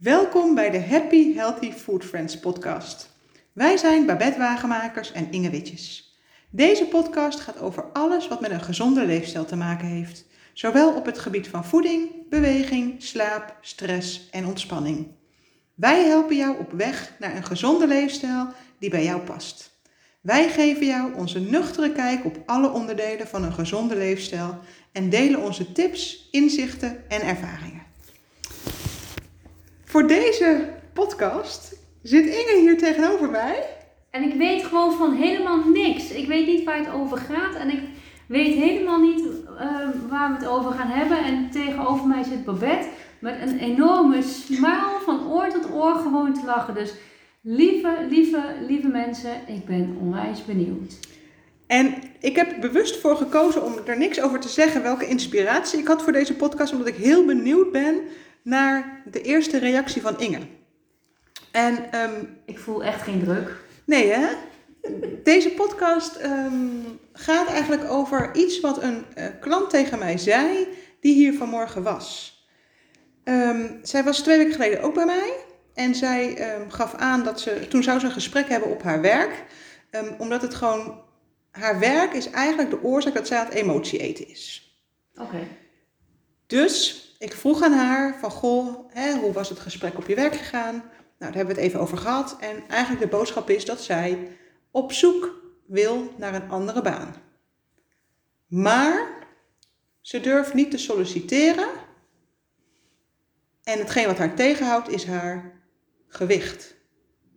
Welkom bij de Happy Healthy Food Friends podcast. Wij zijn Babette Wagenmakers en Inge Witjes. Deze podcast gaat over alles wat met een gezonde leefstijl te maken heeft. Zowel op het gebied van voeding, beweging, slaap, stress en ontspanning. Wij helpen jou op weg naar een gezonde leefstijl die bij jou past. Wij geven jou onze nuchtere kijk op alle onderdelen van een gezonde leefstijl en delen onze tips, inzichten en ervaringen. Voor deze podcast zit Inge hier tegenover mij. En ik weet gewoon van helemaal niks. Ik weet niet waar het over gaat en ik weet helemaal niet uh, waar we het over gaan hebben. En tegenover mij zit Babette met een enorme smile van oor tot oor gewoon te lachen. Dus lieve, lieve, lieve mensen, ik ben onwijs benieuwd. En ik heb bewust voor gekozen om er niks over te zeggen welke inspiratie ik had voor deze podcast, omdat ik heel benieuwd ben naar de eerste reactie van Inge. En, um, ik voel echt geen druk. Nee, hè? Deze podcast um, gaat eigenlijk over iets wat een uh, klant tegen mij zei, die hier vanmorgen was. Um, zij was twee weken geleden ook bij mij. En zij gaf aan dat ze, toen zou ze een gesprek hebben op haar werk. Omdat het gewoon, haar werk is eigenlijk de oorzaak dat zij aan het emotie eten is. Oké. Okay. Dus ik vroeg aan haar van, goh, hoe was het gesprek op je werk gegaan? Nou, daar hebben we het even over gehad. En eigenlijk de boodschap is dat zij op zoek wil naar een andere baan. Maar ze durft niet te solliciteren. En hetgeen wat haar tegenhoudt is haar gewicht.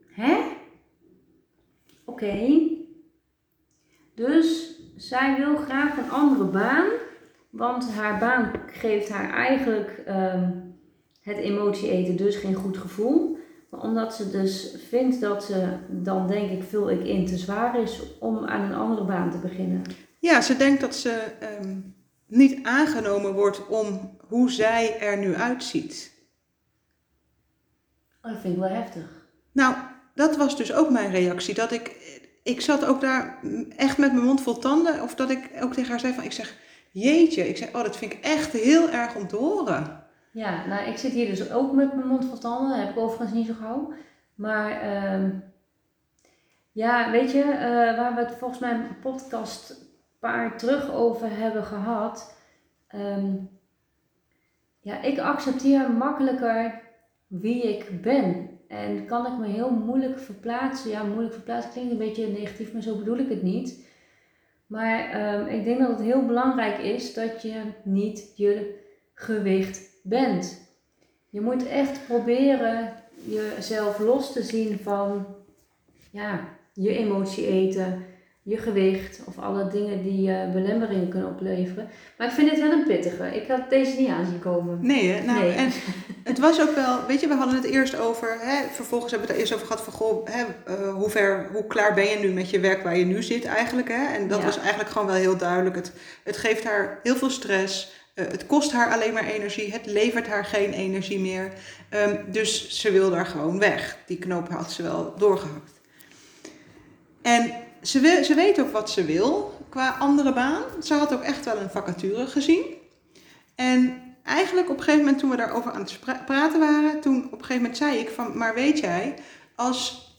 Hè? Oké. Dus zij wil graag een andere baan, want haar baan geeft haar eigenlijk um, het emotie eten dus geen goed gevoel. Maar omdat ze dus vindt dat ze dan denk ik vul ik in te zwaar is om aan een andere baan te beginnen. Ja, ze denkt dat ze um, niet aangenomen wordt om hoe zij er nu uitziet. Oh, dat vind ik wel heftig. Nou, dat was dus ook mijn reactie. Dat ik, ik zat ook daar echt met mijn mond vol tanden. Of dat ik ook tegen haar zei van, ik zeg, jeetje. Ik zeg, oh, dat vind ik echt heel erg om te horen. Ja, nou, ik zit hier dus ook met mijn mond vol tanden. Dat heb ik overigens niet zo gauw. Maar, um, ja, weet je, uh, waar we het volgens mij een podcast een paar terug over hebben gehad. Um, ja, ik accepteer makkelijker wie ik ben. En kan ik me heel moeilijk verplaatsen. Ja, moeilijk verplaatsen klinkt een beetje negatief, maar zo bedoel ik het niet. Maar um, ik denk dat het heel belangrijk is dat je niet je gewicht bent. Je moet echt proberen jezelf los te zien van ja, je emotie eten, je gewicht of alle dingen die uh, belemmeringen kunnen opleveren. Maar ik vind het wel een pittige. Ik had deze niet aanzien komen. Nee, hè? Nou, nee. en het was ook wel, weet je, we hadden het eerst over, hè, vervolgens hebben we het er eerst over gehad van, goh, hè, uh, hoe ver, hoe klaar ben je nu met je werk waar je nu zit eigenlijk, hè? En dat ja. was eigenlijk gewoon wel heel duidelijk. Het, het geeft haar heel veel stress. Uh, het kost haar alleen maar energie. Het levert haar geen energie meer. Um, dus ze wil daar gewoon weg. Die knoop had ze wel doorgehakt. En ze, wil, ze weet ook wat ze wil qua andere baan. Ze had ook echt wel een vacature gezien. En eigenlijk op een gegeven moment toen we daarover aan het praten waren, toen op een gegeven moment zei ik van, maar weet jij, als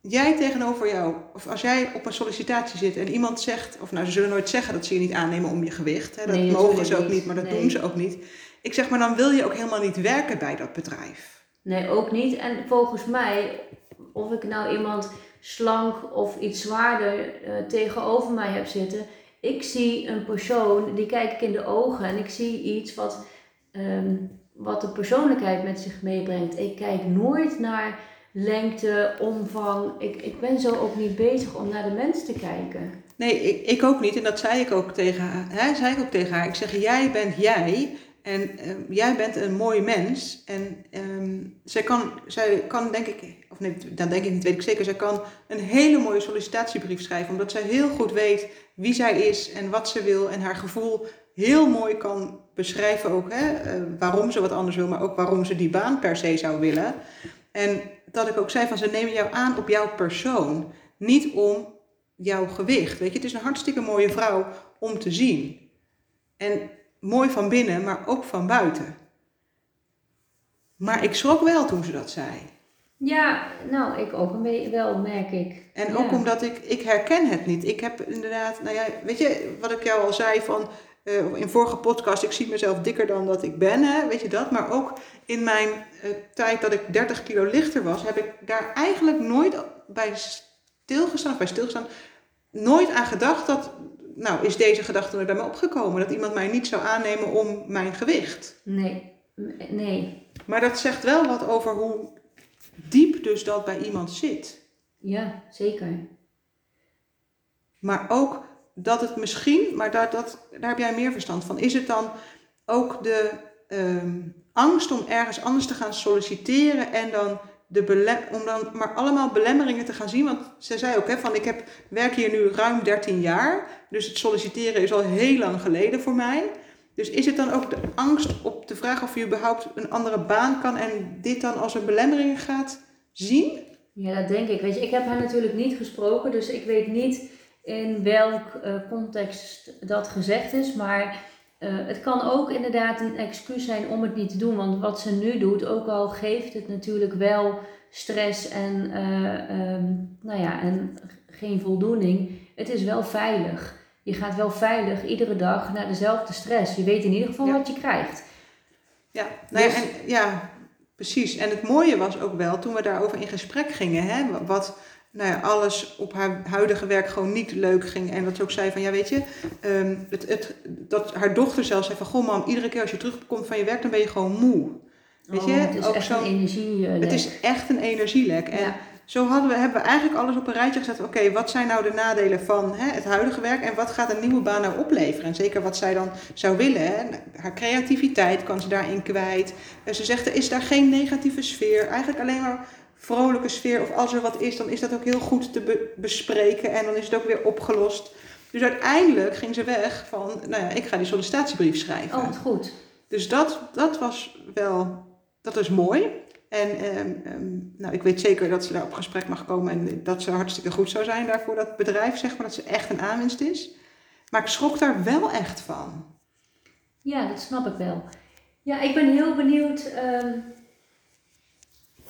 jij tegenover jou, of als jij op een sollicitatie zit en iemand zegt, of nou ze zullen nooit zeggen dat ze je niet aannemen om je gewicht, hè, dat nee, mogen ze ook niet, maar dat nee. doen ze ook niet. Ik zeg maar, dan wil je ook helemaal niet werken bij dat bedrijf. Nee, ook niet. En volgens mij, of ik nou iemand slank of iets zwaarder uh, tegenover mij heb zitten. Ik zie een persoon, die kijk ik in de ogen en ik zie iets wat, um, wat de persoonlijkheid met zich meebrengt. Ik kijk nooit naar lengte, omvang. Ik, ik ben zo ook niet bezig om naar de mens te kijken. Nee, ik, ik ook niet. En dat zei ik ook tegen haar. Hè, zei ik ook tegen haar. Ik zeg, jij bent jij. En uh, jij bent een mooi mens. En um, zij, kan, zij kan, denk ik, of nee, dat denk ik niet, weet ik zeker. Zij kan een hele mooie sollicitatiebrief schrijven. Omdat zij heel goed weet wie zij is en wat ze wil. En haar gevoel heel mooi kan beschrijven ook. Hè, uh, waarom ze wat anders wil, maar ook waarom ze die baan per se zou willen. En dat ik ook zei van ze nemen jou aan op jouw persoon. Niet om jouw gewicht. Weet je, het is een hartstikke mooie vrouw om te zien. En mooi van binnen, maar ook van buiten. Maar ik schrok wel toen ze dat zei. Ja, nou, ik ook een beetje wel, merk ik. En Ja. ook omdat ik, ik herken het niet. Ik heb inderdaad, nou ja, weet je wat ik jou al zei van eh, in vorige podcast, ik zie mezelf dikker dan dat ik ben, hè, weet je dat? Maar ook in mijn eh, tijd dat ik 30 kilo lichter was, heb ik daar eigenlijk nooit bij stilgestaan, of bij stilgestaan, nooit aan gedacht dat, nou is deze gedachte nooit bij me opgekomen, dat iemand mij niet zou aannemen om mijn gewicht. Nee, nee. Maar dat zegt wel wat over hoe diep dus dat bij iemand zit. Ja, zeker. Maar ook dat het misschien, maar daar, dat, daar heb jij meer verstand van, is het dan ook de ehm, angst om ergens anders te gaan solliciteren en dan de om dan maar allemaal belemmeringen te gaan zien? Want ze zei ook, hè, van ik heb, werk hier nu ruim 13 jaar, dus het solliciteren is al heel lang geleden voor mij. Dus is het dan ook de angst op de vraag of je überhaupt een andere baan kan en dit dan als een belemmering gaat zien? Ja, dat denk ik. Weet je, ik heb haar natuurlijk niet gesproken, dus ik weet niet in welk eh, context dat gezegd is. Maar eh, het kan ook inderdaad een excuus zijn om het niet te doen. Want wat ze nu doet, ook al geeft het natuurlijk wel stress en, eh, ehm, nou ja, en geen voldoening, het is wel veilig. Je gaat wel veilig iedere dag naar dezelfde stress. Je weet in ieder geval Ja. wat je krijgt. Ja, nou ja, Dus- en, ja, precies. En het mooie was ook wel toen we daarover in gesprek gingen, hè, wat nou ja, alles op haar huidige werk gewoon niet leuk ging. En dat ze ook zei van, ja weet je, ehm, het, het, dat haar dochter zelfs zei van, goh mam, iedere keer als je terugkomt van je werk, dan ben je gewoon moe. Weet je, Oh, het is ook echt een energie. Het is echt een energielek. En Ja. zo hadden we, hebben we eigenlijk alles op een rijtje gezet. Oké, wat zijn nou de nadelen van hè, het huidige werk en wat gaat een nieuwe baan nou opleveren? En zeker wat zij dan zou willen. Hè. Haar creativiteit kan ze daarin kwijt. En ze zegt, er is daar geen negatieve sfeer. Eigenlijk alleen maar vrolijke sfeer. Of als er wat is, dan is dat ook heel goed te be- bespreken. En dan is het ook weer opgelost. Dus uiteindelijk ging ze weg van, nou ja, ik ga die sollicitatiebrief schrijven. Oh, goed. Dus dat, dat was wel, dat is mooi. En ehm, ehm, nou, ik weet zeker dat ze daar op gesprek mag komen en dat ze hartstikke goed zou zijn daarvoor dat bedrijf, zeg maar, dat ze echt een aanwinst is. Maar ik schrok daar wel echt van. Ja, dat snap ik wel. Ja, ik ben heel benieuwd. ehm,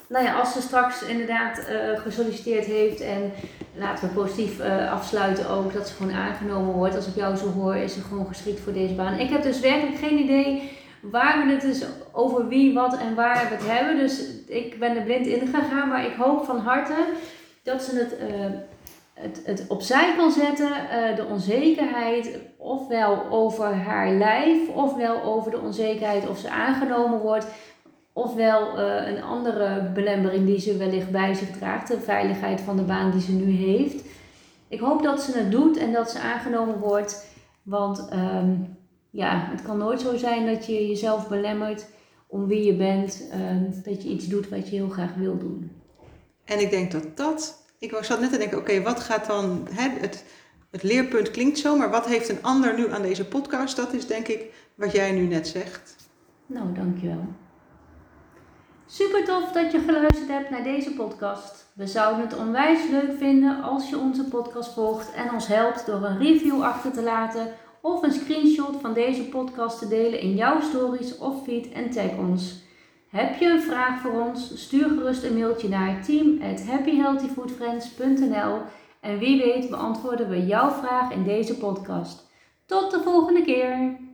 nou ja, als ze straks inderdaad eh, gesolliciteerd heeft en laten we positief eh, afsluiten ook dat ze gewoon aangenomen wordt. Als ik jou zo hoor, is ze gewoon geschikt voor deze baan. Ik heb dus werkelijk geen idee waar we het dus over wie, wat en waar we het hebben. Dus ik ben er blind in gegaan, maar ik hoop van harte dat ze het, eh, het, het opzij kan zetten, de onzekerheid, ofwel over haar lijf, ofwel over de onzekerheid of ze aangenomen wordt, ofwel eh, een andere belemmering die ze wellicht bij zich draagt, de veiligheid van de baan die ze nu heeft. Ik hoop dat ze het doet en dat ze aangenomen wordt, want ehm, ja, het kan nooit zo zijn dat je jezelf belemmert om wie je bent, ehm, dat je iets doet wat je heel graag wil doen. En ik denk dat dat, ik zat net te denken, oké, wat gaat dan, hè, het, het leerpunt klinkt zo, maar wat heeft een ander nu aan deze podcast? Dat is denk ik wat jij nu net zegt. Nou, dankjewel. Super tof dat je geluisterd hebt naar deze podcast. We zouden het onwijs leuk vinden als je onze podcast volgt en ons helpt door een review achter te laten of een screenshot van deze podcast te delen in jouw stories of feed en tag ons. Heb je een vraag voor ons? Stuur gerust een mailtje naar team@happyhealthyfoodfriends.nl en wie weet beantwoorden we jouw vraag in deze podcast. Tot de volgende keer!